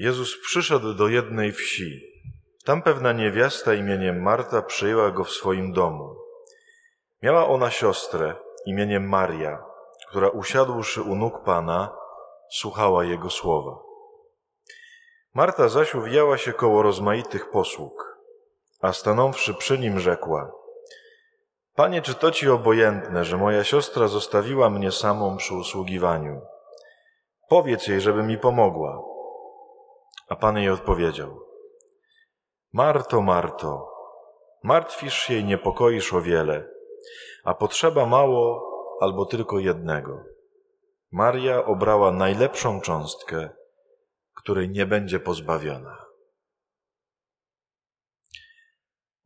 Jezus przyszedł do jednej wsi. Tam pewna niewiasta imieniem Marta przyjęła go w swoim domu. Miała ona siostrę imieniem Maria, która usiadłszy u nóg Pana, słuchała Jego słowa. Marta zaś uwijała się koło rozmaitych posług, a stanąwszy przy nim rzekła Panie, czy to Ci obojętne, że moja siostra zostawiła mnie samą przy usługiwaniu? Powiedz jej, żeby mi pomogła. A Pan jej odpowiedział Marto, Marto, martwisz się i niepokoisz o wiele, a potrzeba mało albo tylko jednego. Maria obrała najlepszą cząstkę, której nie będzie pozbawiona.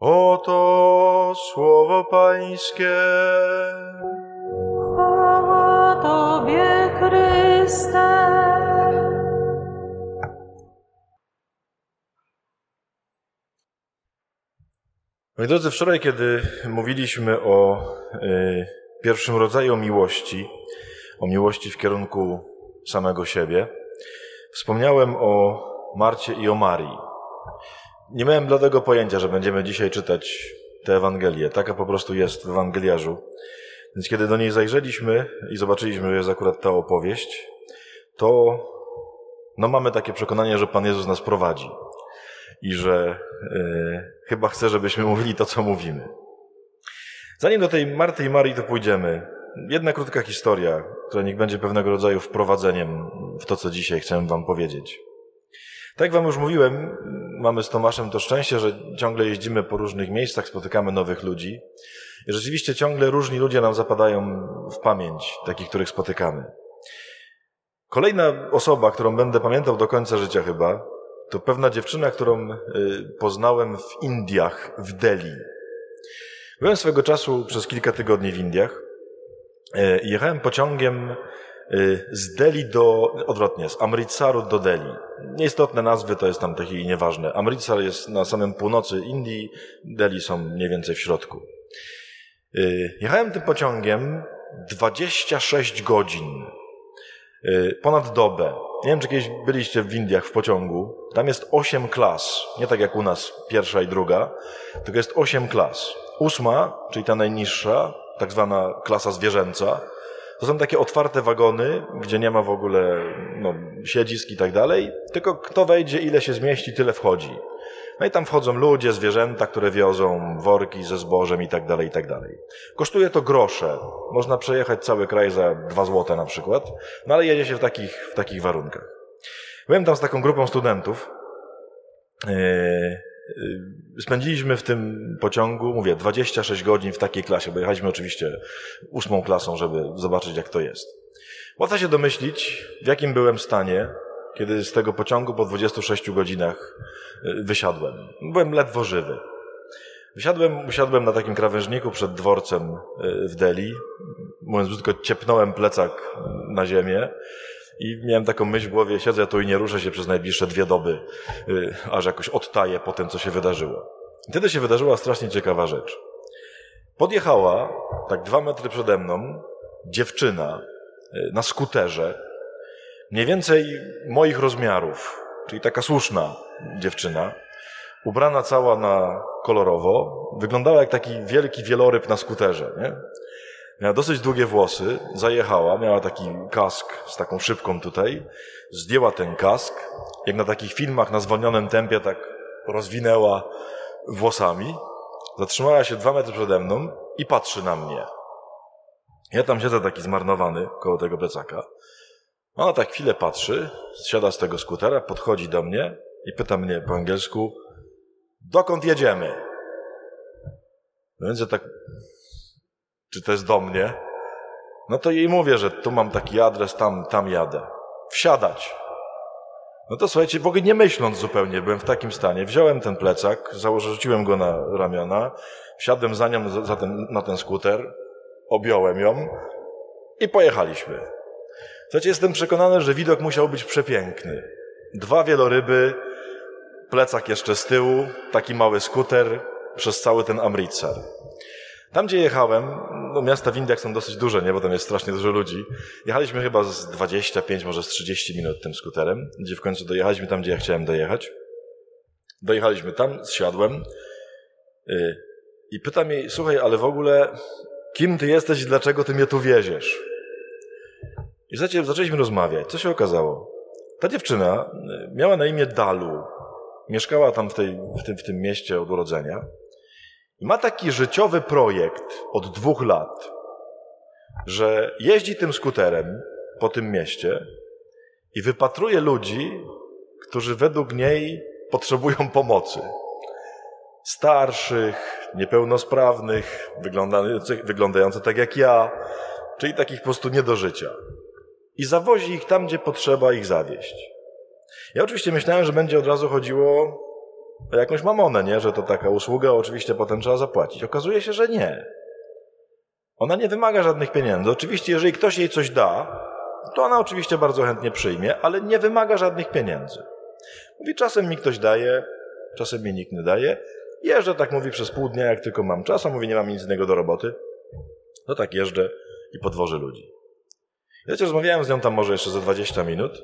Oto słowo Pańskie. Chwała Tobie, Chryste. Moi drodzy, wczoraj, kiedy mówiliśmy o y, pierwszym rodzaju miłości, o miłości w kierunku samego siebie, wspomniałem o Marcie i o Marii. Nie miałem dlatego pojęcia, że będziemy dzisiaj czytać tę Ewangelię. Taka po prostu jest w Ewangeliarzu. Więc kiedy do niej zajrzeliśmy i zobaczyliśmy, że jest akurat ta opowieść, to no mamy takie przekonanie, że Pan Jezus nas prowadzi i że y, chyba chce, żebyśmy mówili to, co mówimy. Zanim do tej Marty i Marii to pójdziemy, jedna krótka historia, która niech będzie pewnego rodzaju wprowadzeniem w to, co dzisiaj chcę Wam powiedzieć. Tak jak Wam już mówiłem, mamy z Tomaszem to szczęście, że ciągle jeździmy po różnych miejscach, spotykamy nowych ludzi. I rzeczywiście ciągle różni ludzie nam zapadają w pamięć, takich, których spotykamy. Kolejna osoba, którą będę pamiętał do końca życia chyba, to pewna dziewczyna, którą y, poznałem w Indiach, w Delhi. Byłem swego czasu przez kilka tygodni w Indiach i jechałem pociągiem y, z Delhi do, odwrotnie, z Amritsaru do Delhi. Nieistotne nazwy, to jest tam takie nieważne. Amritsar jest na samym północy Indii, Delhi są mniej więcej w środku. Jechałem tym pociągiem 26 godzin, ponad dobę. Nie wiem, czy kiedyś byliście w Indiach w pociągu. Tam jest osiem klas. Nie tak jak u nas pierwsza i druga, tylko jest osiem klas. Ósma, czyli ta najniższa, tak zwana klasa zwierzęca, to są takie otwarte wagony, gdzie nie ma w ogóle no, siedzisk i tak dalej, tylko kto wejdzie, ile się zmieści, tyle wchodzi. No i tam wchodzą ludzie, zwierzęta, które wiozą worki ze zbożem i tak dalej, i tak dalej. Kosztuje to grosze. Można przejechać cały kraj za dwa złote na przykład, no ale jedzie się w takich, w takich warunkach. Byłem tam z taką grupą studentów. E, e, spędziliśmy w tym pociągu, mówię, 26 godzin w takiej klasie, bo jechaliśmy oczywiście ósmą klasą, żeby zobaczyć, jak to jest. Łatwo się domyślić, w jakim byłem stanie, kiedy z tego pociągu po 26 godzinach e, wysiadłem. Byłem ledwo żywy. Wysiadłem, usiadłem na takim krawężniku przed dworcem e, w Delhi. Mówiąc brzydko, ciepnąłem plecak na ziemię i miałem taką myśl w głowie, siedzę tu i nie ruszę się przez najbliższe dwie doby, e, aż jakoś odtaję po tym, co się wydarzyło. I wtedy się wydarzyła strasznie ciekawa rzecz. Podjechała, tak dwa metry przede mną, dziewczyna na skuterze, mniej więcej moich rozmiarów, czyli taka słuszna dziewczyna, ubrana cała na kolorowo, wyglądała jak taki wielki wieloryb na skuterze, nie? Miała dosyć długie włosy, zajechała, miała taki kask z taką szybką tutaj, zdjęła ten kask, jak na takich filmach na zwolnionym tempie tak rozwinęła włosami, zatrzymała się dwa metry przede mną i patrzy na mnie. Ja tam siedzę taki zmarnowany koło tego plecaka. Ona tak chwilę patrzy, siada z tego skutera, podchodzi do mnie i pyta mnie po angielsku, dokąd jedziemy? No więc ja tak, czy to jest do mnie? No to jej mówię, że tu mam taki adres, tam, tam jadę. Wsiadać. No to słuchajcie, w ogóle nie myśląc zupełnie, byłem w takim stanie. Wziąłem ten plecak, założyłem go na ramiona, wsiadłem za nią za ten, na ten skuter, objąłem ją i pojechaliśmy. Słuchajcie, jestem przekonany, że widok musiał być przepiękny. Dwa wieloryby, plecak jeszcze z tyłu, taki mały skuter przez cały ten Amritsar. Tam, gdzie jechałem, no miasta w Indiach są dosyć duże, nie? Bo tam jest strasznie dużo ludzi. Jechaliśmy chyba z 25, może z 30 minut tym skuterem, gdzie w końcu dojechaliśmy tam, gdzie ja chciałem dojechać. Dojechaliśmy tam, zsiadłem yy, i pytam jej, słuchaj, ale w ogóle kim ty jesteś i dlaczego ty mnie tu wieziesz? I zaczęliśmy rozmawiać. Co się okazało? Ta dziewczyna y, miała na imię Dalu. Mieszkała tam w, tej, w, tym, w tym mieście od urodzenia. I ma taki życiowy projekt od dwóch lat, że jeździ tym skuterem po tym mieście i wypatruje ludzi, którzy według niej potrzebują pomocy. Starszych, niepełnosprawnych, wyglądających, wyglądających tak jak ja, czyli takich po prostu nie do życia. I zawozi ich tam, gdzie potrzeba ich zawieść. Ja oczywiście myślałem, że będzie od razu chodziło o jakąś mamonę, nie? Że to taka usługa, oczywiście potem trzeba zapłacić. Okazuje się, że nie. Ona nie wymaga żadnych pieniędzy. Oczywiście, jeżeli ktoś jej coś da, to ona oczywiście bardzo chętnie przyjmie, ale nie wymaga żadnych pieniędzy. Mówi, czasem mi ktoś daje, czasem mi nikt nie daje. Jeżdżę, tak mówi, przez pół dnia, jak tylko mam czas, a mówi, nie mam nic innego do roboty. No tak jeżdżę i podwożę ludzi. Wiecie, rozmawiałem z nią tam może jeszcze za 20 minut.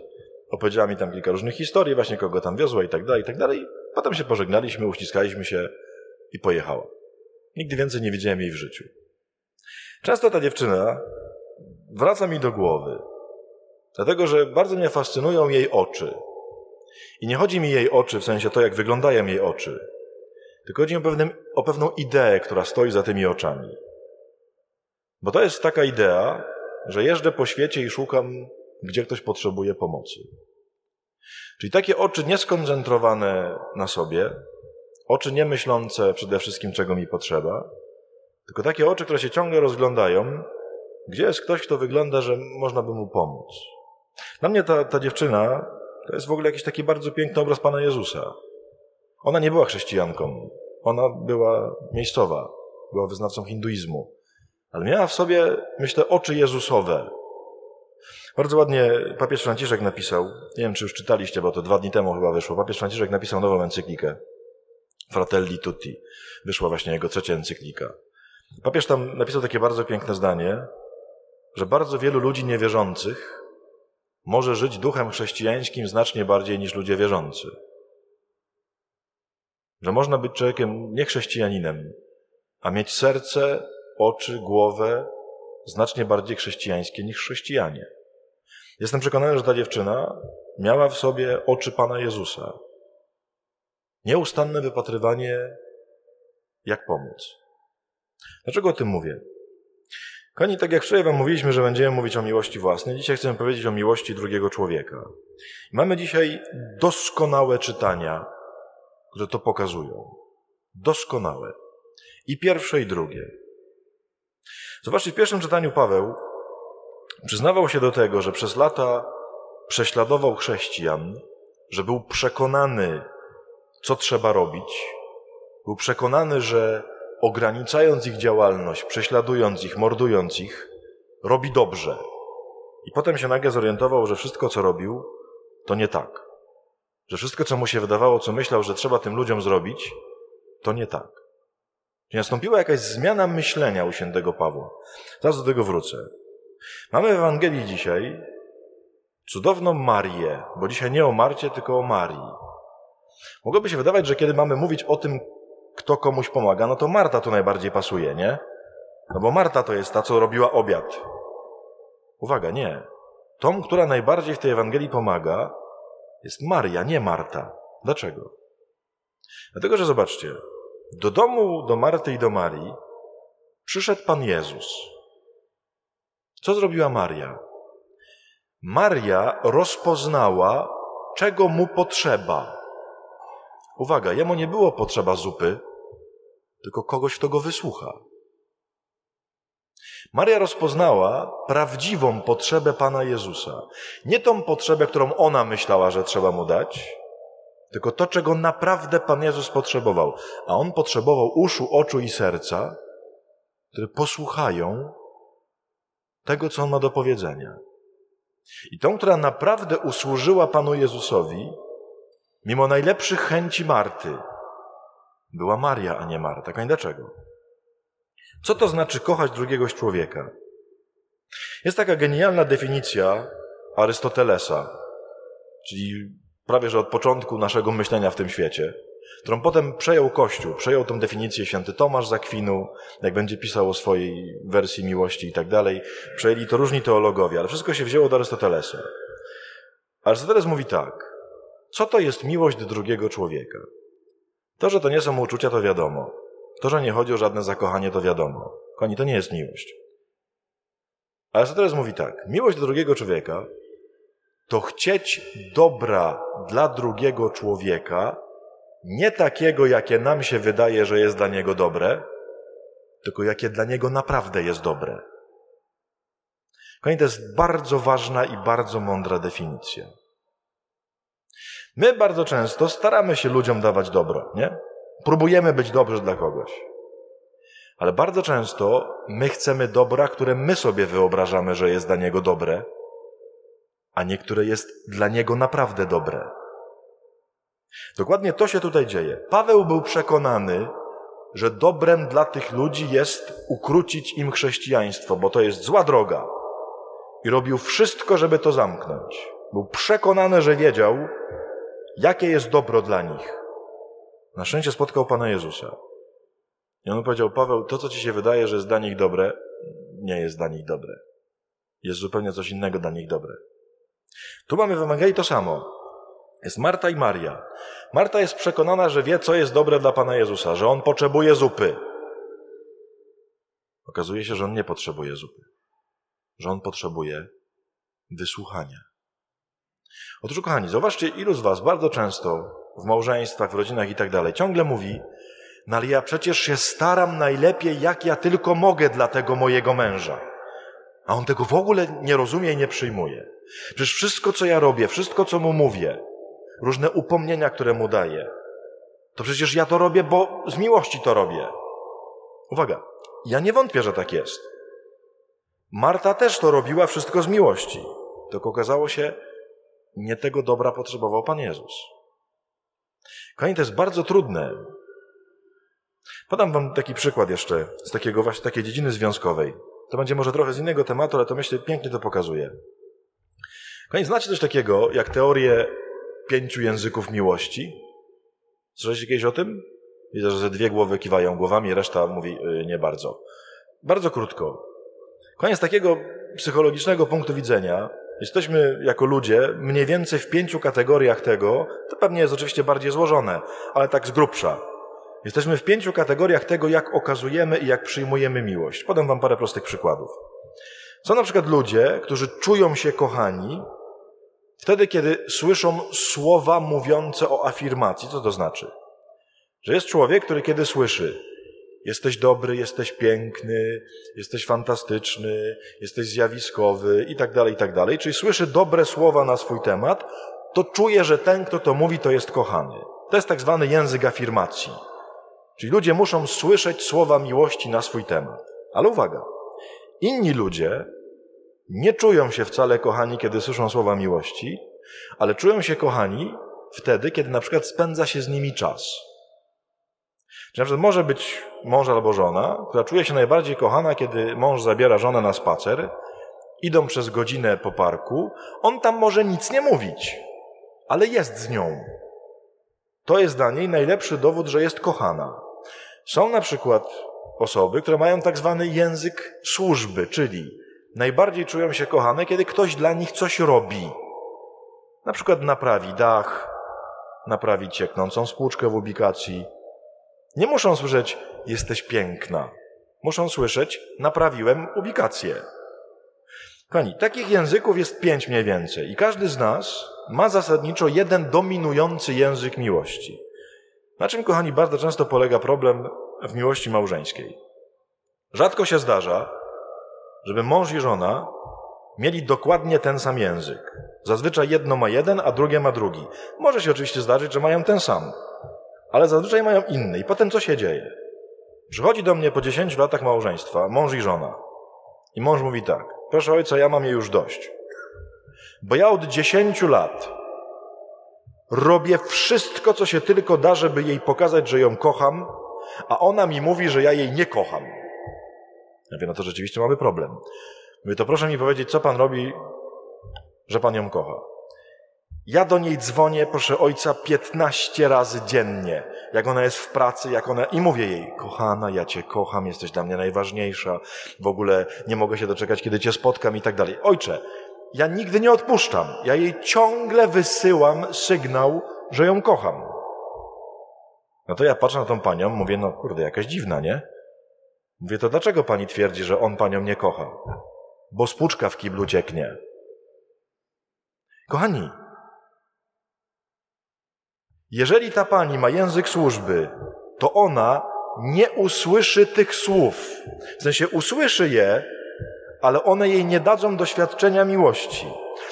Opowiedziała mi tam kilka różnych historii, właśnie kogo tam wiozła i tak dalej, i tak dalej. Potem się pożegnaliśmy, uściskaliśmy się i pojechała. Nigdy więcej nie widziałem jej w życiu. Często ta dziewczyna wraca mi do głowy, dlatego że bardzo mnie fascynują jej oczy. I nie chodzi mi jej oczy w sensie to, jak wyglądają jej oczy, tylko chodzi mi o, pewnym, o pewną ideę, która stoi za tymi oczami. Bo to jest taka idea, że jeżdżę po świecie i szukam, gdzie ktoś potrzebuje pomocy. Czyli takie oczy nieskoncentrowane na sobie, oczy nie myślące przede wszystkim, czego mi potrzeba, tylko takie oczy, które się ciągle rozglądają, gdzie jest ktoś, kto wygląda, że można by mu pomóc. Dla mnie ta, ta dziewczyna to jest w ogóle jakiś taki bardzo piękny obraz Pana Jezusa. Ona nie była chrześcijanką, ona była miejscowa, była wyznawcą hinduizmu, ale miała w sobie, myślę, oczy Jezusowe. Bardzo ładnie papież Franciszek napisał, nie wiem czy już czytaliście, bo to dwa dni temu chyba wyszło, papież Franciszek napisał nową encyklikę, Fratelli Tutti. Wyszła właśnie jego trzecia encyklika. Papież tam napisał takie bardzo piękne zdanie, że bardzo wielu ludzi niewierzących może żyć duchem chrześcijańskim znacznie bardziej niż ludzie wierzący. Że można być człowiekiem niechrześcijaninem, a mieć serce, oczy, głowę znacznie bardziej chrześcijańskie niż chrześcijanie. Jestem przekonany, że ta dziewczyna miała w sobie oczy Pana Jezusa. Nieustanne wypatrywanie, jak pomóc. Dlaczego o tym mówię? Kochani, tak jak wczoraj Wam mówiliśmy, że będziemy mówić o miłości własnej, dzisiaj chcemy powiedzieć o miłości drugiego człowieka. Mamy dzisiaj doskonałe czytania, które to pokazują. Doskonałe. I pierwsze, i drugie. Zobaczcie, w pierwszym czytaniu Paweł przyznawał się do tego, że przez lata prześladował chrześcijan, że był przekonany, co trzeba robić. Był przekonany, że ograniczając ich działalność, prześladując ich, mordując ich, robi dobrze. I potem się nagle zorientował, że wszystko, co robił, to nie tak. Że wszystko, co mu się wydawało, co myślał, że trzeba tym ludziom zrobić, to nie tak. Czyli nastąpiła jakaś zmiana myślenia u świętego Pawła. Zaraz do tego wrócę. Mamy w Ewangelii dzisiaj cudowną Marię, bo dzisiaj nie o Marcie, tylko o Marii. Mogłoby się wydawać, że kiedy mamy mówić o tym, kto komuś pomaga, no to Marta tu najbardziej pasuje, nie? No bo Marta to jest ta, co robiła obiad. Uwaga, nie. Tą, która najbardziej w tej Ewangelii pomaga, jest Maria, nie Marta. Dlaczego? Dlatego, że zobaczcie, do domu, do Marty i do Marii przyszedł Pan Jezus. Co zrobiła Maria? Maria rozpoznała, czego mu potrzeba. Uwaga, jemu nie było potrzeba zupy, tylko kogoś, kto go wysłucha. Maria rozpoznała prawdziwą potrzebę Pana Jezusa. Nie tą potrzebę, którą ona myślała, że trzeba mu dać, tylko to, czego naprawdę Pan Jezus potrzebował. A On potrzebował uszu, oczu i serca, które posłuchają tego, co On ma do powiedzenia. I tą, która naprawdę usłużyła Panu Jezusowi, mimo najlepszych chęci Marty, była Maria, a nie Marta. Kań dlaczego? Co to znaczy kochać drugiego człowieka? Jest taka genialna definicja Arystotelesa, czyli prawie że od początku naszego myślenia w tym świecie, którą potem przejął Kościół, przejął tę definicję święty Tomasz z Akwinu, jak będzie pisał o swojej wersji miłości i tak dalej. Przejęli to różni teologowie, ale wszystko się wzięło do Arystotelesa. Arystoteles mówi tak. Co to jest miłość do drugiego człowieka? To, że to nie są uczucia, to wiadomo. To, że nie chodzi o żadne zakochanie, to wiadomo. Koni, to nie jest miłość. Arystoteles mówi tak. Miłość do drugiego człowieka to chcieć dobra dla drugiego człowieka, nie takiego, jakie nam się wydaje, że jest dla niego dobre, tylko jakie dla niego naprawdę jest dobre. Kochani, to jest bardzo ważna i bardzo mądra definicja. My bardzo często staramy się ludziom dawać dobro, nie? Próbujemy być dobrzy dla kogoś. Ale bardzo często my chcemy dobra, które my sobie wyobrażamy, że jest dla niego dobre, a niektóre jest dla niego naprawdę dobre. Dokładnie to się tutaj dzieje. Paweł był przekonany, że dobrem dla tych ludzi jest ukrócić im chrześcijaństwo, bo to jest zła droga. I robił wszystko, żeby to zamknąć. Był przekonany, że wiedział, jakie jest dobro dla nich. Na szczęście spotkał Pana Jezusa. I on powiedział, Paweł, to co ci się wydaje, że jest dla nich dobre, nie jest dla nich dobre. Jest zupełnie coś innego dla nich dobre. Tu mamy w Ewangelii to samo. Jest Marta i Maria. Marta jest przekonana, że wie, co jest dobre dla Pana Jezusa, że on potrzebuje zupy. Okazuje się, że on nie potrzebuje zupy, że on potrzebuje wysłuchania. Otóż, kochani, zobaczcie, ilu z Was bardzo często w małżeństwach, w rodzinach i tak dalej ciągle mówi, no ale ja przecież się staram najlepiej, jak ja tylko mogę dla tego mojego męża. A on tego w ogóle nie rozumie i nie przyjmuje. Przecież wszystko, co ja robię, wszystko, co mu mówię, różne upomnienia, które mu daję, to przecież ja to robię, bo z miłości to robię. Uwaga, ja nie wątpię, że tak jest. Marta też to robiła wszystko z miłości. Tylko okazało się, nie tego dobra potrzebował Pan Jezus. Kochani, to jest bardzo trudne. Podam wam taki przykład jeszcze z takiego właśnie takiej dziedziny związkowej. To będzie może trochę z innego tematu, ale to myślę pięknie to pokazuje. Kochani, znacie coś takiego jak teorię pięciu języków miłości? Słyszeliście kiedyś o tym? Widzę, że ze dwie głowy kiwają głowami, reszta mówi yy, nie bardzo. Bardzo krótko. Koniec takiego psychologicznego punktu widzenia, jesteśmy jako ludzie mniej więcej w pięciu kategoriach tego, to pewnie jest oczywiście bardziej złożone, ale tak z grubsza. Jesteśmy w pięciu kategoriach tego, jak okazujemy i jak przyjmujemy miłość. Podam wam parę prostych przykładów. Są na przykład ludzie, którzy czują się kochani wtedy, kiedy słyszą słowa mówiące o afirmacji. Co to znaczy? Że jest człowiek, który kiedy słyszy jesteś dobry, jesteś piękny, jesteś fantastyczny, jesteś zjawiskowy i tak dalej, i tak dalej, czyli słyszy dobre słowa na swój temat, to czuje, że ten, kto to mówi, to jest kochany. To jest tak zwany język afirmacji. Czyli ludzie muszą słyszeć słowa miłości na swój temat. Ale uwaga, inni ludzie nie czują się wcale kochani, kiedy słyszą słowa miłości, ale czują się kochani wtedy, kiedy na przykład spędza się z nimi czas. Czyli na przykład może być mąż albo żona, która czuje się najbardziej kochana, kiedy mąż zabiera żonę na spacer, idą przez godzinę po parku, on tam może nic nie mówić, ale jest z nią. To jest dla niej najlepszy dowód, że jest kochana. Są na przykład osoby, które mają tak zwany język służby, czyli najbardziej czują się kochane, kiedy ktoś dla nich coś robi. Na przykład naprawi dach, naprawi cieknącą spłuczkę w ubikacji. Nie muszą słyszeć, jesteś piękna. Muszą słyszeć, naprawiłem ubikację. Kochani, takich języków jest pięć mniej więcej i każdy z nas ma zasadniczo jeden dominujący język miłości. Na czym, kochani, bardzo często polega problem w miłości małżeńskiej? Rzadko się zdarza, żeby mąż i żona mieli dokładnie ten sam język. Zazwyczaj jedno ma jeden, a drugie ma drugi. Może się oczywiście zdarzyć, że mają ten sam, ale zazwyczaj mają inny. I potem co się dzieje? Przychodzi do mnie po 10 latach małżeństwa mąż i żona. I mąż mówi tak: Proszę ojca, ja mam jej już dość. Bo ja od 10 lat Robię wszystko, co się tylko da, żeby jej pokazać, że ją kocham, a ona mi mówi, że ja jej nie kocham. Ja mówię, no to rzeczywiście mamy problem. Mówię, to proszę mi powiedzieć, co pan robi, że pan ją kocha. Ja do niej dzwonię, proszę ojca, 15 razy dziennie. Jak ona jest w pracy, jak ona. I mówię jej, kochana, ja cię kocham, jesteś dla mnie najważniejsza. W ogóle nie mogę się doczekać, kiedy cię spotkam i tak dalej. Ojcze, ja nigdy nie odpuszczam. Ja jej ciągle wysyłam sygnał, że ją kocham. No to ja patrzę na tą panią, mówię, no kurde, jakaś dziwna, nie? Mówię, to dlaczego pani twierdzi, że on panią nie kocha? Bo spłuczka w kiblu cieknie. Kochani, jeżeli ta pani ma język służby, to ona nie usłyszy tych słów. W sensie usłyszy je, ale one jej nie dadzą doświadczenia miłości.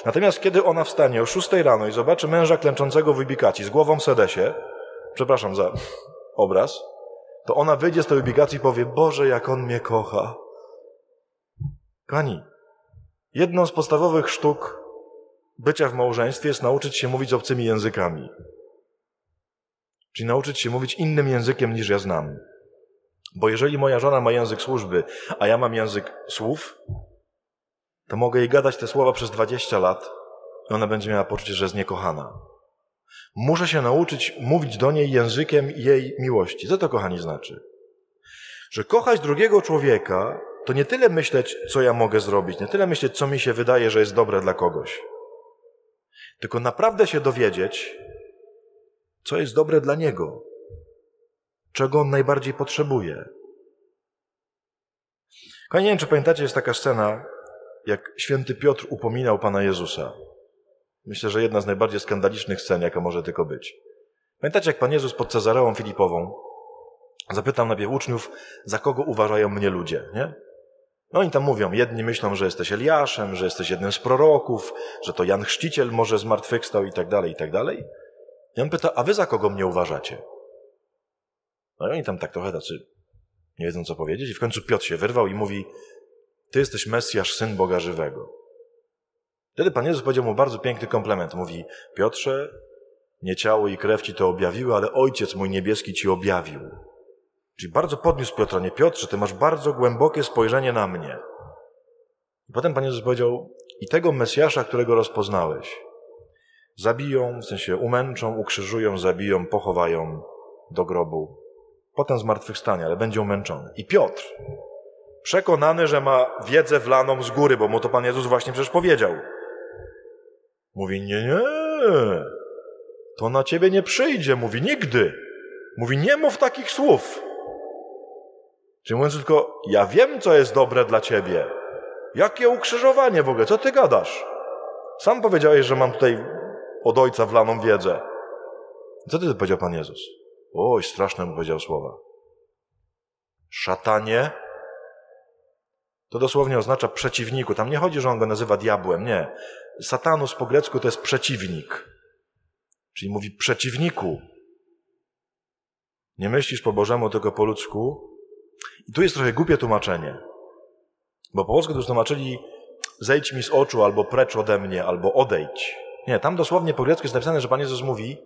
Natomiast kiedy ona wstanie o 6 rano i zobaczy męża klęczącego w ubikacji z głową w sedesie, przepraszam za obraz, to ona wyjdzie z tej ubikacji i powie, Boże, jak on mnie kocha. Kochani, jedną z podstawowych sztuk bycia w małżeństwie jest nauczyć się mówić obcymi językami. Czyli nauczyć się mówić innym językiem niż ja znam. Bo jeżeli moja żona ma język służby, a ja mam język słów, to mogę jej gadać te słowa przez 20 lat i ona będzie miała poczucie, że jest niekochana. Muszę się nauczyć mówić do niej językiem jej miłości. Co to, kochani, znaczy? Że kochać drugiego człowieka to nie tyle myśleć, co ja mogę zrobić, nie tyle myśleć, co mi się wydaje, że jest dobre dla kogoś, tylko naprawdę się dowiedzieć, co jest dobre dla niego, czego on najbardziej potrzebuje. Kochani, nie wiem, czy pamiętacie, jest taka scena, jak święty Piotr upominał Pana Jezusa. Myślę, że jedna z najbardziej skandalicznych scen, jaka może tylko być. Pamiętacie, jak Pan Jezus pod Cezareą Filipową zapytał najpierw uczniów, za kogo uważają mnie ludzie, nie? No oni tam mówią, jedni myślą, że jesteś Eliaszem, że jesteś jednym z proroków, że to Jan Chrzciciel może zmartwychwstał i tak dalej, i tak dalej. I on pyta, a wy za kogo mnie uważacie? No i oni tam tak trochę tacy nie wiedzą, co powiedzieć. I w końcu Piotr się wyrwał i mówi, ty jesteś Mesjasz, Syn Boga Żywego. Wtedy Pan Jezus powiedział mu bardzo piękny komplement. Mówi, Piotrze, nie ciało i krew ci to objawiły, ale Ojciec mój niebieski ci objawił. Czyli bardzo podniósł Piotra, nie Piotrze, ty masz bardzo głębokie spojrzenie na mnie. I potem Pan Jezus powiedział, i tego Mesjasza, którego rozpoznałeś, zabiją, w sensie umęczą, ukrzyżują, zabiją, pochowają do grobu. Potem zmartwychwstanie, ale będzie umęczony. I Piotr, przekonany, że ma wiedzę wlaną z góry, bo mu to Pan Jezus właśnie przecież powiedział. Mówi, nie, nie, to na ciebie nie przyjdzie. Mówi, nigdy. Mówi, nie mów takich słów. Czyli mówiąc tylko, ja wiem, co jest dobre dla ciebie. Jakie ukrzyżowanie w ogóle? Co ty gadasz? Sam powiedziałeś, że mam tutaj od Ojca wlaną wiedzę. Co ty powiedział Pan Jezus? Oj, straszne mu powiedział słowa. Szatanie to dosłownie oznacza przeciwniku. Tam nie chodzi, że on go nazywa diabłem. Nie. Satanus po grecku to jest przeciwnik. Czyli mówi przeciwniku. Nie myślisz po Bożemu, tylko po ludzku. I tu jest trochę głupie tłumaczenie. Bo po polsku to już tłumaczyli zejdź mi z oczu, albo precz ode mnie, albo odejdź. Nie, tam dosłownie po grecku jest napisane, że Pan Jezus mówi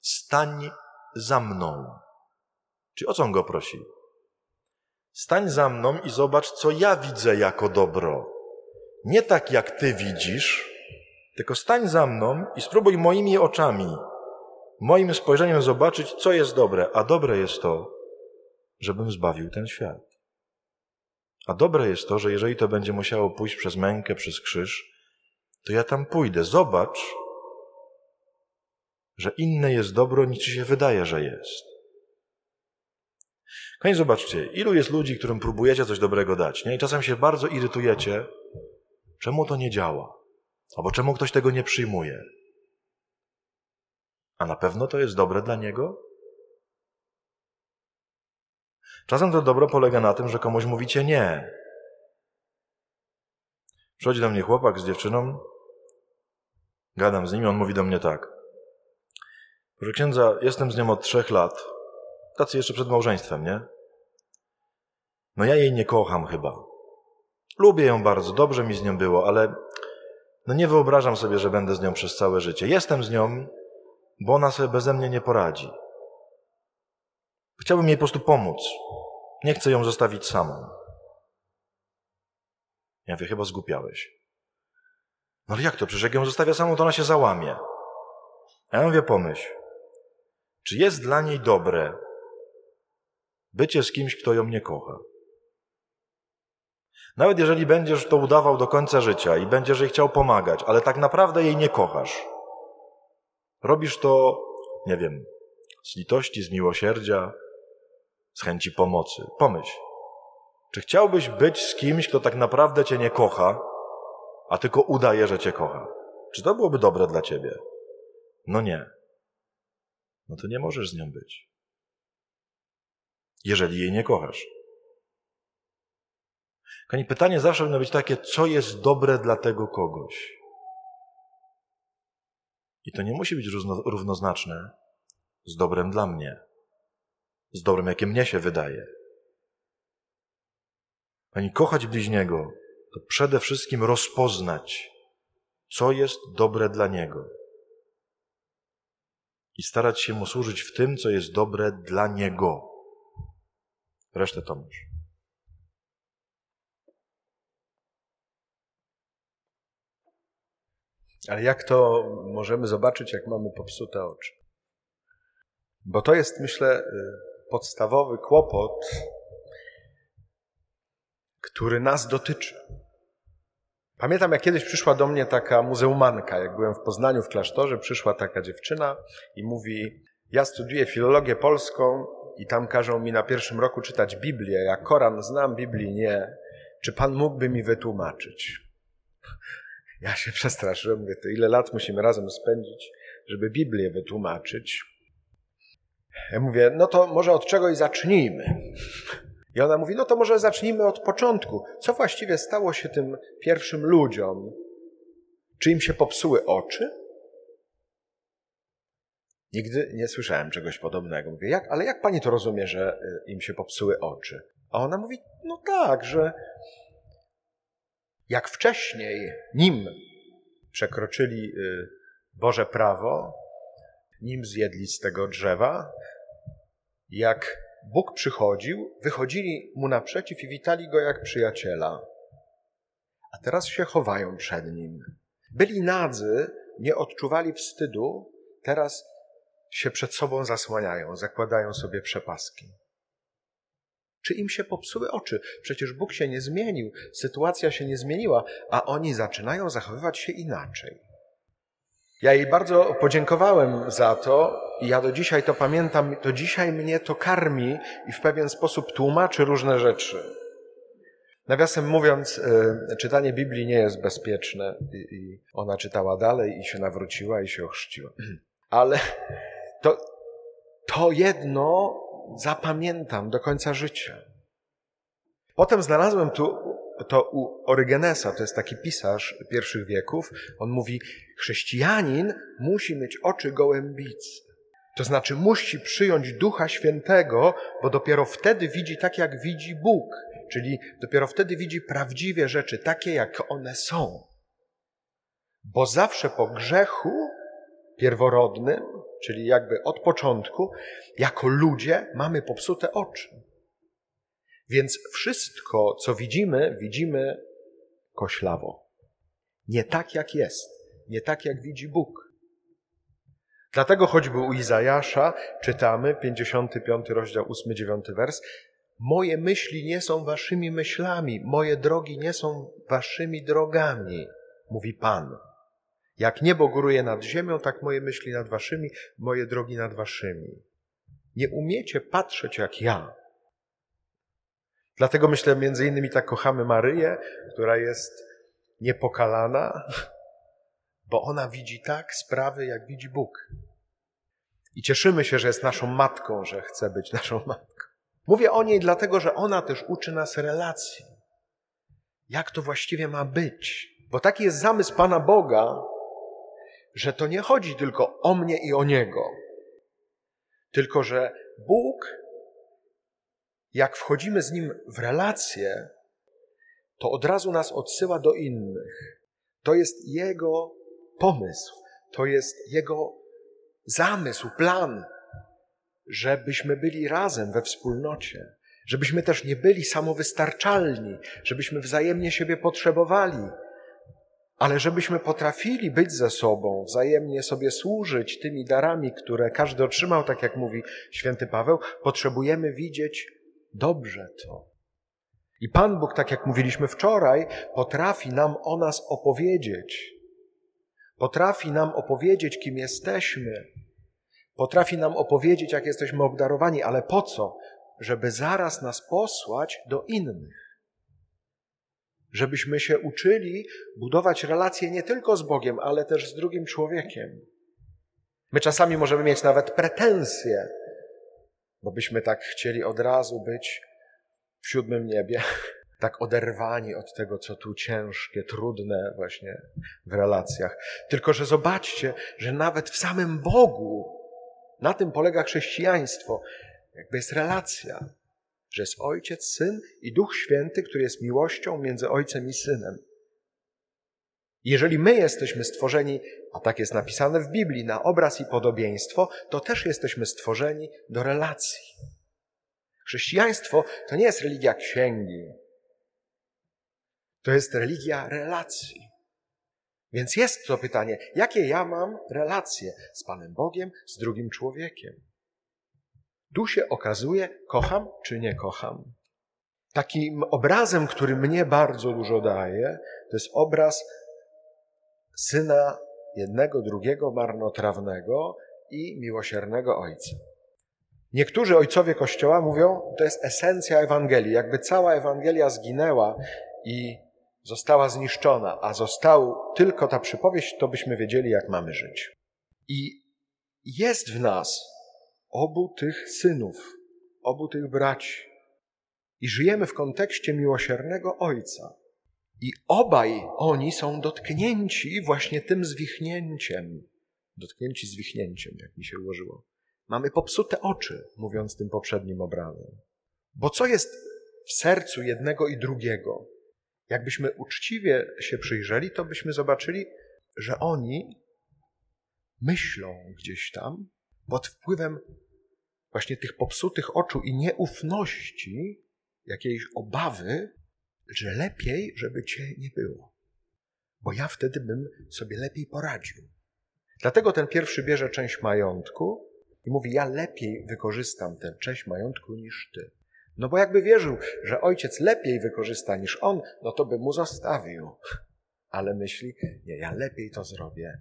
stań za mną. Czyli o co on go prosi? Stań za mną i zobacz, co ja widzę jako dobro. Nie tak, jak ty widzisz, tylko stań za mną i spróbuj moimi oczami, moim spojrzeniem zobaczyć, co jest dobre. A dobre jest to, żebym zbawił ten świat. A dobre jest to, że jeżeli to będzie musiało pójść przez mękę, przez krzyż, to ja tam pójdę. Zobacz, że inne jest dobro, niż się wydaje, że jest. Koniecznie zobaczcie, ilu jest ludzi, którym próbujecie coś dobrego dać, nie? I czasem się bardzo irytujecie, czemu to nie działa, albo czemu ktoś tego nie przyjmuje. A na pewno to jest dobre dla niego? Czasem to dobro polega na tym, że komuś mówicie nie. Przychodzi do mnie chłopak z dziewczyną, gadam z nim, on mówi do mnie tak. Proszę księdza, jestem z nią od trzech lat. Tacy jeszcze przed małżeństwem, nie? No ja jej nie kocham chyba. Lubię ją bardzo, dobrze mi z nią było, ale no nie wyobrażam sobie, że będę z nią przez całe życie. Jestem z nią, bo ona sobie beze mnie nie poradzi. Chciałbym jej po prostu pomóc. Nie chcę ją zostawić samą. Ja mówię, chyba zgłupiałeś. No ale jak to? Przecież jak ją zostawia samą, to ona się załamie. A ja mówię, pomyśl. Czy jest dla niej dobre bycie z kimś, kto ją nie kocha? Nawet jeżeli będziesz to udawał do końca życia i będziesz jej chciał pomagać, ale tak naprawdę jej nie kochasz. Robisz to, nie wiem, z litości, z miłosierdzia, z chęci pomocy. Pomyśl, czy chciałbyś być z kimś, kto tak naprawdę cię nie kocha, a tylko udaje, że cię kocha? Czy to byłoby dobre dla ciebie? No nie. No to nie możesz z nią być. Jeżeli jej nie kochasz. Kochani, pytanie zawsze powinno być takie, co jest dobre dla tego kogoś. I to nie musi być równoznaczne z dobrem dla mnie, z dobrem, jakie mnie się wydaje. Pani, kochać bliźniego to przede wszystkim rozpoznać, co jest dobre dla niego. I starać się mu służyć w tym, co jest dobre dla niego. Resztę to masz. Ale jak to możemy zobaczyć, jak mamy popsute oczy? Bo to jest, myślę, y, podstawowy kłopot, który nas dotyczy. Pamiętam, jak kiedyś przyszła do mnie taka muzeumanka, jak byłem w Poznaniu w klasztorze, przyszła taka dziewczyna i mówi: Ja studiuję filologię polską i tam każą mi na pierwszym roku czytać Biblię. Ja Koran znam, Biblii nie. Czy pan mógłby mi wytłumaczyć? Ja się przestraszyłem, mówię, to ile lat musimy razem spędzić, żeby Biblię wytłumaczyć. Ja mówię, no to może od czegoś zacznijmy. I ona mówi, no to może zacznijmy od początku. Co właściwie stało się tym pierwszym ludziom? Czy im się popsuły oczy? Nigdy nie słyszałem czegoś podobnego. Mówię, jak, ale jak pani to rozumie, że y, im się popsuły oczy? A ona mówi, no tak, że jak wcześniej, nim przekroczyli y, Boże prawo, nim zjedli z tego drzewa, jak Bóg przychodził, wychodzili mu naprzeciw i witali go jak przyjaciela. A teraz się chowają przed nim. Byli nadzy, nie odczuwali wstydu, teraz się przed sobą zasłaniają, zakładają sobie przepaski. Czy im się popsuły oczy? Przecież Bóg się nie zmienił, sytuacja się nie zmieniła, a oni zaczynają zachowywać się inaczej. Ja jej bardzo podziękowałem za to i ja do dzisiaj to pamiętam, to dzisiaj mnie to karmi i w pewien sposób tłumaczy różne rzeczy. Nawiasem mówiąc, e, czytanie Biblii nie jest bezpieczne i ona czytała dalej i się nawróciła i się ochrzciła. Ale to, to jedno zapamiętam do końca życia. Potem znalazłem tu to u Orygenesa, to jest taki pisarz pierwszych wieków, on mówi, chrześcijanin musi mieć oczy gołębicy. To znaczy musi przyjąć Ducha Świętego, bo dopiero wtedy widzi tak, jak widzi Bóg. Czyli dopiero wtedy widzi prawdziwie rzeczy, takie jak one są. Bo zawsze po grzechu pierworodnym, czyli jakby od początku, jako ludzie mamy popsute oczy. Więc wszystko, co widzimy, widzimy koślawo. Nie tak, jak jest, nie tak, jak widzi Bóg. Dlatego choćby u Izajasza czytamy, 55 rozdział, 8-9 wers, Moje myśli nie są waszymi myślami, moje drogi nie są waszymi drogami, mówi Pan. Jak niebo góruje nad ziemią, tak moje myśli nad waszymi, moje drogi nad waszymi. Nie umiecie patrzeć jak ja. Dlatego myślę, między innymi tak kochamy Maryję, która jest niepokalana, bo ona widzi tak sprawy, jak widzi Bóg. I cieszymy się, że jest naszą matką, że chce być naszą matką. Mówię o niej dlatego, że ona też uczy nas relacji. Jak to właściwie ma być? Bo taki jest zamysł Pana Boga, że to nie chodzi tylko o mnie i o Niego, tylko że Bóg, jak wchodzimy z Nim w relację, to od razu nas odsyła do innych. To jest Jego pomysł, to jest Jego zamysł, plan, żebyśmy byli razem we wspólnocie, Żebyśmy też nie byli samowystarczalni, żebyśmy wzajemnie siebie potrzebowali, ale żebyśmy potrafili być ze sobą, wzajemnie sobie służyć tymi darami, które każdy otrzymał, tak jak mówi święty Paweł, potrzebujemy widzieć dobrze to. I Pan Bóg, tak jak mówiliśmy wczoraj, potrafi nam o nas opowiedzieć. Potrafi nam opowiedzieć, kim jesteśmy. Potrafi nam opowiedzieć, jak jesteśmy obdarowani, ale po co? Żeby zaraz nas posłać do innych żebyśmy się uczyli budować relacje nie tylko z Bogiem, ale też z drugim człowiekiem. My czasami możemy mieć nawet pretensje, bo byśmy tak chcieli od razu być w siódmym niebie, tak oderwani od tego, co tu ciężkie, trudne właśnie w relacjach. Tylko, że zobaczcie, że nawet w samym Bogu, na tym polega chrześcijaństwo, jakby jest relacja że jest Ojciec, Syn i Duch Święty, który jest miłością między Ojcem i Synem. Jeżeli my jesteśmy stworzeni, a tak jest napisane w Biblii, na obraz i podobieństwo, to też jesteśmy stworzeni do relacji. Chrześcijaństwo to nie jest religia księgi, to jest religia relacji. Więc jest to pytanie, jakie ja mam relacje z Panem Bogiem, z drugim człowiekiem? Tu się okazuje, kocham czy nie kocham. Takim obrazem, który mnie bardzo dużo daje, to jest obraz syna jednego, drugiego marnotrawnego i miłosiernego ojca. Niektórzy ojcowie Kościoła mówią, to jest esencja Ewangelii. Jakby cała Ewangelia zginęła i została zniszczona, a został tylko ta przypowieść, to byśmy wiedzieli, jak mamy żyć. I jest w nas obu tych synów, obu tych braci. I żyjemy w kontekście miłosiernego Ojca. I obaj oni są dotknięci właśnie tym zwichnięciem. Dotknięci zwichnięciem, jak mi się ułożyło. Mamy popsute oczy, mówiąc tym poprzednim obrazem. Bo co jest w sercu jednego i drugiego? Jakbyśmy uczciwie się przyjrzeli, to byśmy zobaczyli, że oni myślą gdzieś tam pod wpływem właśnie tych popsutych oczu i nieufności, jakiejś obawy, że lepiej, żeby cię nie było. Bo ja wtedy bym sobie lepiej poradził. Dlatego ten pierwszy bierze część majątku i mówi: Ja lepiej wykorzystam tę część majątku niż ty. No bo jakby wierzył, że ojciec lepiej wykorzysta niż on, no to by mu zostawił. Ale myśli: Nie, ja lepiej to zrobię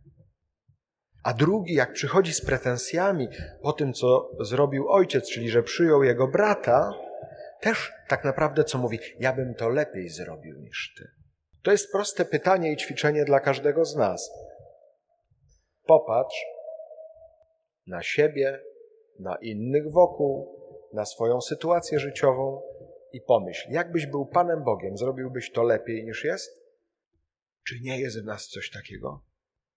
a drugi, jak przychodzi z pretensjami po tym, co zrobił ojciec, czyli że przyjął jego brata, też tak naprawdę co mówi, ja bym to lepiej zrobił niż ty. To jest proste pytanie i ćwiczenie dla każdego z nas. Popatrz na siebie, na innych wokół, na swoją sytuację życiową i pomyśl, jakbyś był Panem Bogiem, zrobiłbyś to lepiej niż jest? Czy nie jest w nas coś takiego?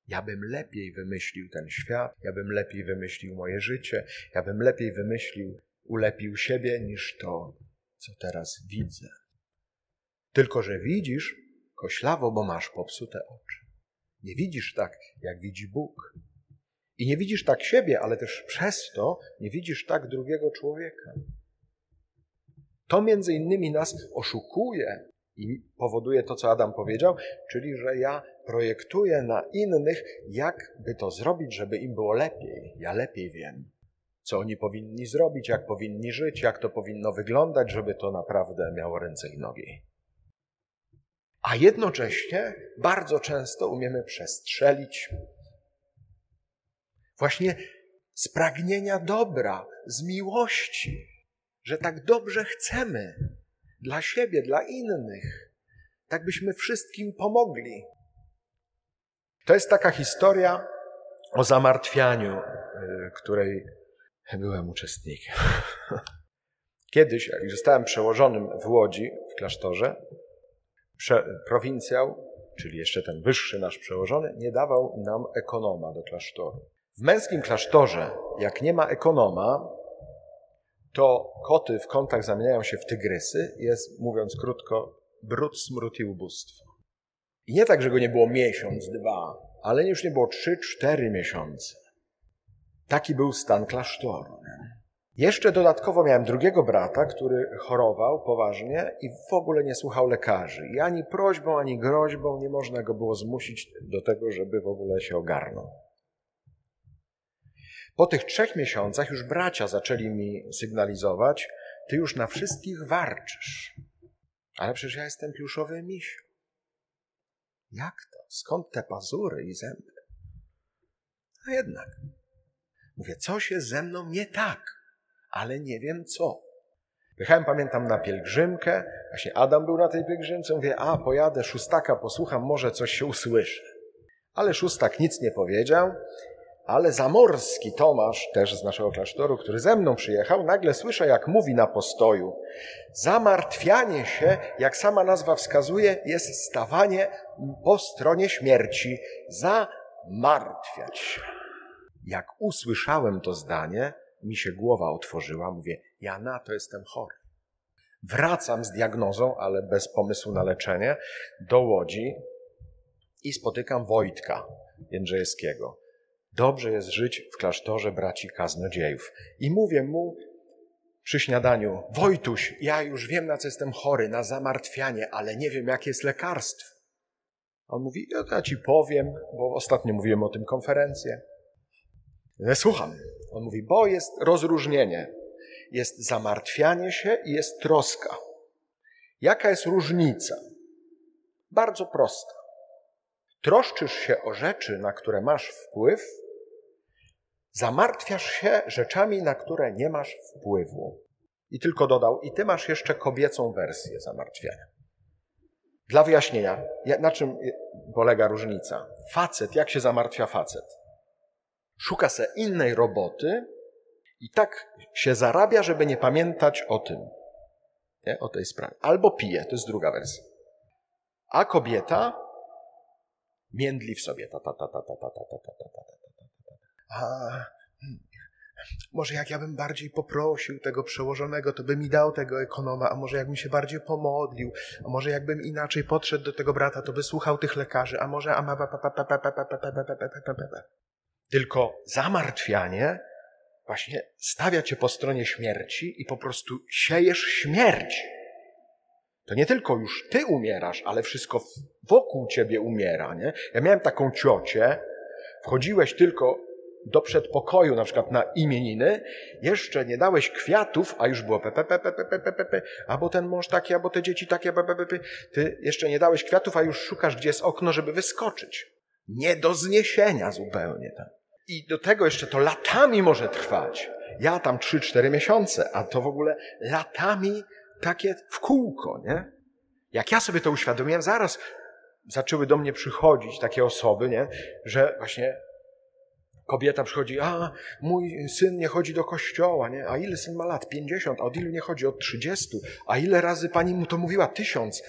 Ja bym lepiej wymyślił ten świat, ja bym lepiej wymyślił moje życie, ja bym lepiej wymyślił, ulepił siebie niż to, co teraz widzę. Tylko, że widzisz koślawo, bo masz popsute oczy. Nie widzisz tak, jak widzi Bóg. I nie widzisz tak siebie, ale też przez to nie widzisz tak drugiego człowieka. To między innymi nas oszukuje i powoduje to, co Adam powiedział, czyli że ja projektuję na innych, jak by to zrobić, żeby im było lepiej. Ja lepiej wiem, co oni powinni zrobić, jak powinni żyć, jak to powinno wyglądać, żeby to naprawdę miało ręce i nogi. A jednocześnie bardzo często umiemy przestrzelić właśnie z pragnienia dobra, z miłości, że tak dobrze chcemy dla siebie, dla innych, tak byśmy wszystkim pomogli. To jest taka historia o zamartwianiu, y, której byłem uczestnikiem. Kiedyś, jak zostałem przełożonym w Łodzi, w klasztorze, prze, prowincjał, czyli jeszcze ten wyższy nasz przełożony, nie dawał nam ekonoma do klasztoru. W męskim klasztorze, jak nie ma ekonoma, to koty w kątach zamieniają się w tygrysy. Jest, mówiąc krótko, brud, smród i ubóstwo. I nie tak, że go nie było miesiąc, dwa, ale już nie było trzy, cztery miesiące. Taki był stan klasztoru. Jeszcze dodatkowo miałem drugiego brata, który chorował poważnie i w ogóle nie słuchał lekarzy. I ani prośbą, ani groźbą nie można go było zmusić do tego, żeby w ogóle się ogarnął. Po tych trzech miesiącach już bracia zaczęli mi sygnalizować, ty już na wszystkich warczysz. Ale przecież ja jestem pluszowy misiu. Jak to? Skąd te pazury i zęby? A jednak. Mówię, coś jest ze mną nie tak, ale nie wiem co. Wyjechałem, pamiętam, na pielgrzymkę. Właśnie Adam był na tej pielgrzymce. Mówię, a pojadę szóstaka, posłucham, może coś się usłyszy. Ale szóstak nic nie powiedział. Ale Zamorski Tomasz, też z naszego klasztoru, który ze mną przyjechał, nagle słyszę, jak mówi na postoju. Zamartwianie się, jak sama nazwa wskazuje, jest stawanie po stronie śmierci. Zamartwiać się. Jak usłyszałem to zdanie, mi się głowa otworzyła. Mówię, ja na to jestem chory. Wracam z diagnozą, ale bez pomysłu na leczenie, do Łodzi i spotykam Wojtka Jędrzejewskiego. Dobrze jest żyć w klasztorze braci kaznodziejów. I mówię mu przy śniadaniu, Wojtuś, ja już wiem, na co jestem chory, na zamartwianie, ale nie wiem, jakie jest lekarstwo. On mówi, ja, ja ci powiem, bo ostatnio mówiłem o tym konferencję. Ja słucham. On mówi, bo jest rozróżnienie. Jest zamartwianie się i jest troska. Jaka jest różnica? Bardzo prosta. Troszczysz się o rzeczy, na które masz wpływ, zamartwiasz się rzeczami, na które nie masz wpływu. I tylko dodał, i ty masz jeszcze kobiecą wersję zamartwiania. Dla wyjaśnienia, na czym polega różnica? Facet, jak się zamartwia facet? Szuka se innej roboty i tak się zarabia, żeby nie pamiętać o tym, nie? o tej sprawie. Albo pije, to jest druga wersja. A kobieta międli w sobie. Ta, ta, ta, ta, ta, ta, ta, ta, ta, ta, ta, ta, ta. A, może jak ja bym bardziej poprosił tego przełożonego, to by mi dał tego ekonoma, a może jakbym się bardziej pomodlił, a może jakbym inaczej podszedł do tego brata, to by słuchał tych lekarzy, a może... Tylko zamartwianie właśnie stawia cię po stronie śmierci i po prostu siejesz śmierć. To nie tylko już ty umierasz, ale wszystko wokół ciebie umiera, nie? Ja miałem taką ciocię, wchodziłeś tylko do przedpokoju, na przykład na imieniny, jeszcze nie dałeś kwiatów, a już było pepe, pepe, pepe, pepe, pepe, albo ten mąż taki, albo te dzieci takie, pepe, pepe. Ty jeszcze nie dałeś kwiatów, a już szukasz, gdzie jest okno, żeby wyskoczyć. Nie do zniesienia zupełnie, tak. I do tego jeszcze to latami może trwać. Ja tam 3-4 miesiące, a to w ogóle latami takie w kółko, nie? Jak ja sobie to uświadomiłem, zaraz zaczęły do mnie przychodzić takie osoby, nie? Że właśnie kobieta przychodzi, a mój syn nie chodzi do kościoła, nie? A ile syn ma lat? 50, a od ilu nie chodzi? Od 30. A ile razy pani mu to mówiła? Tysiąc.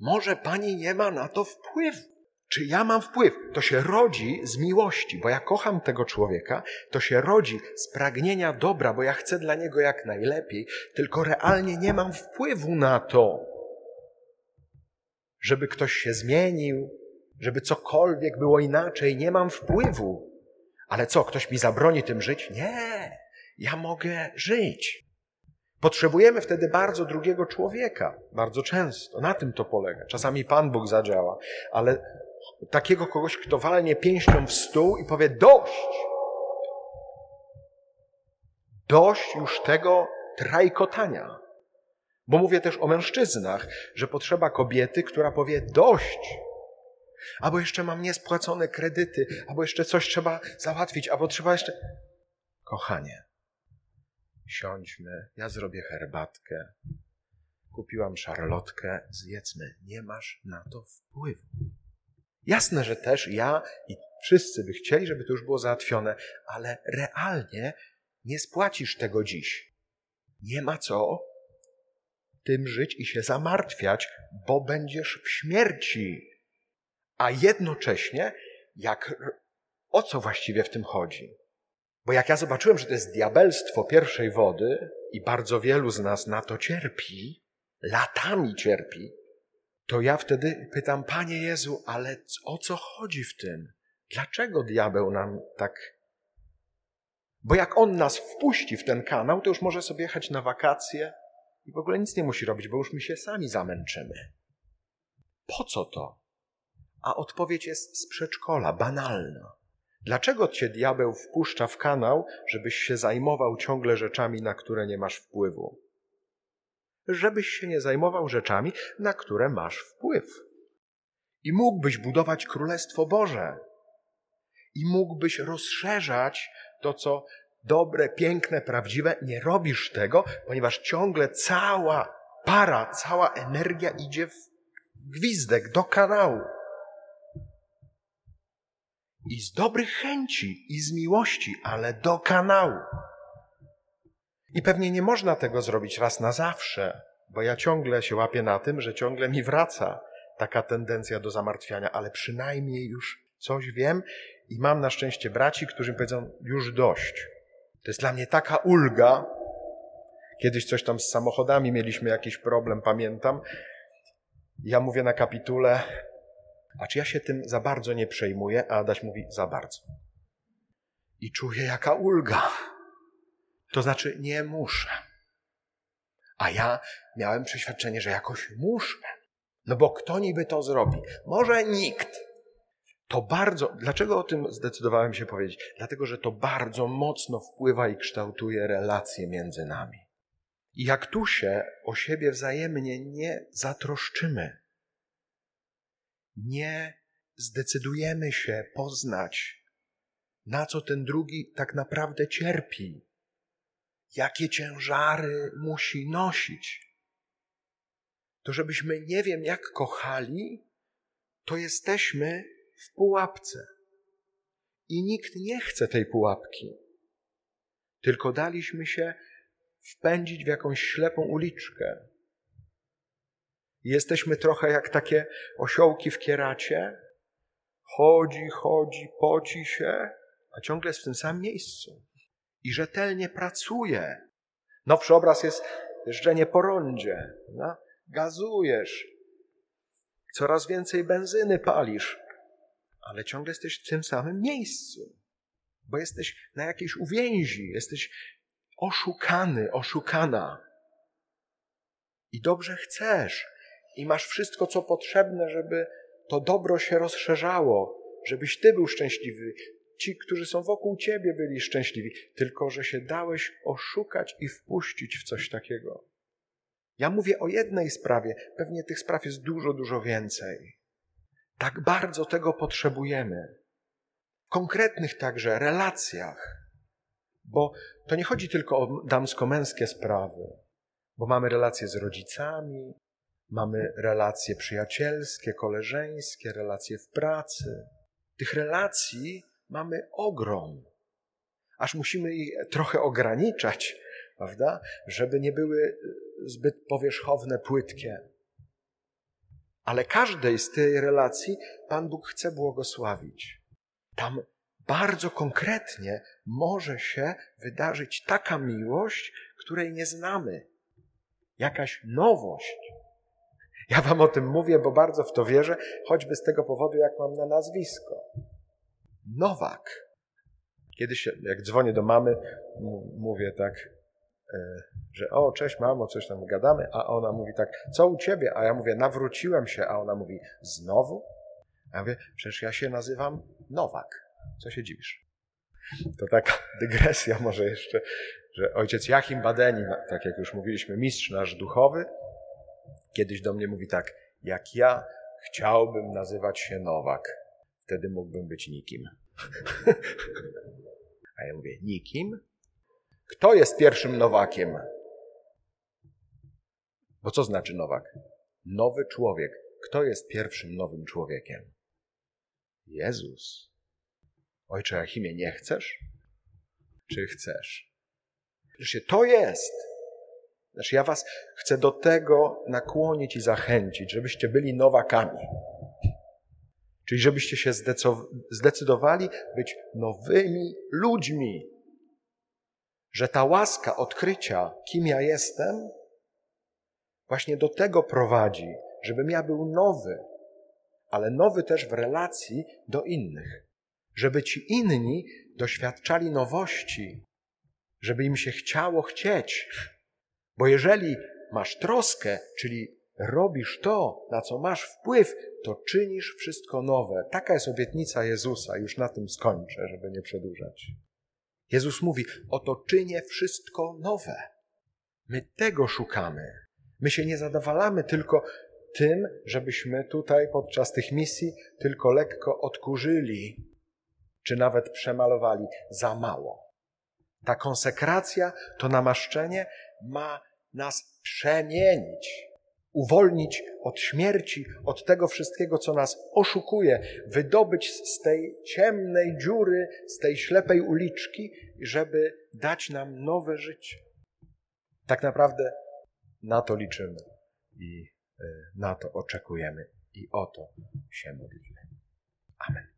Może pani nie ma na to wpływu. Czy ja mam wpływ? To się rodzi z miłości, bo ja kocham tego człowieka, to się rodzi z pragnienia dobra, bo ja chcę dla niego jak najlepiej, tylko realnie nie mam wpływu na to, żeby ktoś się zmienił, żeby cokolwiek było inaczej, nie mam wpływu. Ale co, ktoś mi zabroni tym żyć? Nie, ja mogę żyć. Potrzebujemy wtedy bardzo drugiego człowieka, bardzo często. Na tym to polega. Czasami Pan Bóg zadziała, ale takiego kogoś, kto walnie pięścią w stół i powie dość. Dość już tego trajkotania. Bo mówię też o mężczyznach, że potrzeba kobiety, która powie dość. Albo jeszcze mam niespłacone kredyty, albo jeszcze coś trzeba załatwić, albo trzeba jeszcze. Kochanie, siądźmy, ja zrobię herbatkę. Kupiłam szarlotkę, zjedzmy. Nie masz na to wpływu. Jasne, że też ja i wszyscy by chcieli, żeby to już było załatwione, ale realnie nie spłacisz tego dziś. Nie ma co tym żyć i się zamartwiać, bo będziesz w śmierci. A jednocześnie, jak, o co właściwie w tym chodzi? Bo jak ja zobaczyłem, że to jest diabelstwo pierwszej wody i bardzo wielu z nas na to cierpi, latami cierpi, to ja wtedy pytam, Panie Jezu, ale o co chodzi w tym? Dlaczego diabeł nam tak Bo jak on nas wpuści w ten kanał, to już może sobie jechać na wakacje i w ogóle nic nie musi robić, bo już my się sami zamęczymy. Po co to? A odpowiedź jest z przedszkola, banalna. Dlaczego cię diabeł wpuszcza w kanał, żebyś się zajmował ciągle rzeczami, na które nie masz wpływu? Żebyś się nie zajmował rzeczami, na które masz wpływ. I mógłbyś budować Królestwo Boże. I mógłbyś rozszerzać to, co dobre, piękne, prawdziwe. Nie robisz tego, ponieważ ciągle cała para, cała energia idzie w gwizdek do kanału. I z dobrych chęci, i z miłości, ale do kanału. I pewnie nie można tego zrobić raz na zawsze, bo ja ciągle się łapię na tym, że ciągle mi wraca taka tendencja do zamartwiania, ale przynajmniej już coś wiem i mam na szczęście braci, którzy mi powiedzą już dość. To jest dla mnie taka ulga. Kiedyś coś tam z samochodami mieliśmy jakiś problem, pamiętam. Ja mówię na kapitule, a czy ja się tym za bardzo nie przejmuję? A Adaś mówi, za bardzo. I czuję jaka ulga. To znaczy, nie muszę. A ja miałem przeświadczenie, że jakoś muszę. No bo kto niby to zrobi? Może nikt. To bardzo, dlaczego o tym zdecydowałem się powiedzieć? Dlatego, że to bardzo mocno wpływa i kształtuje relacje między nami. I jak tu się o siebie wzajemnie nie zatroszczymy, nie zdecydujemy się poznać, na co ten drugi tak naprawdę cierpi, jakie ciężary musi nosić, to żebyśmy nie wiem jak kochali, to jesteśmy w pułapce. I nikt nie chce tej pułapki. Tylko daliśmy się wpędzić w jakąś ślepą uliczkę. Jesteśmy trochę jak takie osiołki w kieracie. Chodzi, chodzi, poci się, a ciągle jest w tym samym miejscu. I rzetelnie pracuje. Nowszy obraz jest jeżdżenie po rondzie. No? Gazujesz. Coraz więcej benzyny palisz ale ciągle jesteś w tym samym miejscu, bo jesteś na jakiejś uwięzi, jesteś oszukany, oszukana. I dobrze chcesz, i masz wszystko, co potrzebne, żeby to dobro się rozszerzało, żebyś ty był szczęśliwy, ci, którzy są wokół ciebie, byli szczęśliwi, tylko że się dałeś oszukać i wpuścić w coś takiego. Ja mówię o jednej sprawie, pewnie tych spraw jest dużo, dużo więcej. Tak bardzo tego potrzebujemy. W konkretnych także relacjach. Bo to nie chodzi tylko o damsko-męskie sprawy, bo mamy relacje z rodzicami, mamy relacje przyjacielskie, koleżeńskie, relacje w pracy. Tych relacji mamy ogrom. Aż musimy je trochę ograniczać, prawda? Żeby nie były zbyt powierzchowne, płytkie ale każdej z tej relacji Pan Bóg chce błogosławić. Tam bardzo konkretnie może się wydarzyć taka miłość, której nie znamy. Jakaś nowość. Ja Wam o tym mówię, bo bardzo w to wierzę, choćby z tego powodu, jak mam na nazwisko. Nowak. Kiedyś, jak dzwonię do mamy, mówię tak, E, że o, cześć mamo, coś tam gadamy, a ona mówi tak, co u ciebie? A ja mówię, nawróciłem się, a ona mówi, znowu? A ja mówię, przecież ja się nazywam Nowak. Co się dziwisz? To taka dygresja może jeszcze, że ojciec Jachim Badeni, tak jak już mówiliśmy, mistrz nasz duchowy, kiedyś do mnie mówi tak, jak ja chciałbym nazywać się Nowak, wtedy mógłbym być nikim. A ja mówię, nikim? Kto jest pierwszym nowakiem? Bo co znaczy nowak? Nowy człowiek. Kto jest pierwszym nowym człowiekiem? Jezus. Ojcze Achimie, nie chcesz? Czy chcesz? Przecież to jest. Znaczy, ja Was chcę do tego nakłonić i zachęcić, żebyście byli nowakami. Czyli żebyście się zdecydowali być nowymi ludźmi że ta łaska odkrycia, kim ja jestem, właśnie do tego prowadzi, żebym ja był nowy, ale nowy też w relacji do innych. Żeby ci inni doświadczali nowości żeby im się chciało chcieć. Bo jeżeli masz troskę, czyli robisz to, na co masz wpływ, to czynisz wszystko nowe. Taka jest obietnica Jezusa. Już na tym skończę, żeby nie przedłużać. Jezus mówi: Oto czynię wszystko nowe. My tego szukamy. My się nie zadowalamy tylko tym, żebyśmy tutaj podczas tych misji tylko lekko odkurzyli, czy nawet przemalowali za mało. Ta konsekracja, to namaszczenie ma nas przemienić, uwolnić od śmierci, od tego wszystkiego, co nas oszukuje, wydobyć z tej ciemnej dziury, z tej ślepej uliczki, żeby dać nam nowe życie. Tak naprawdę na to liczymy i e, na to oczekujemy i o to się modlimy. Amen.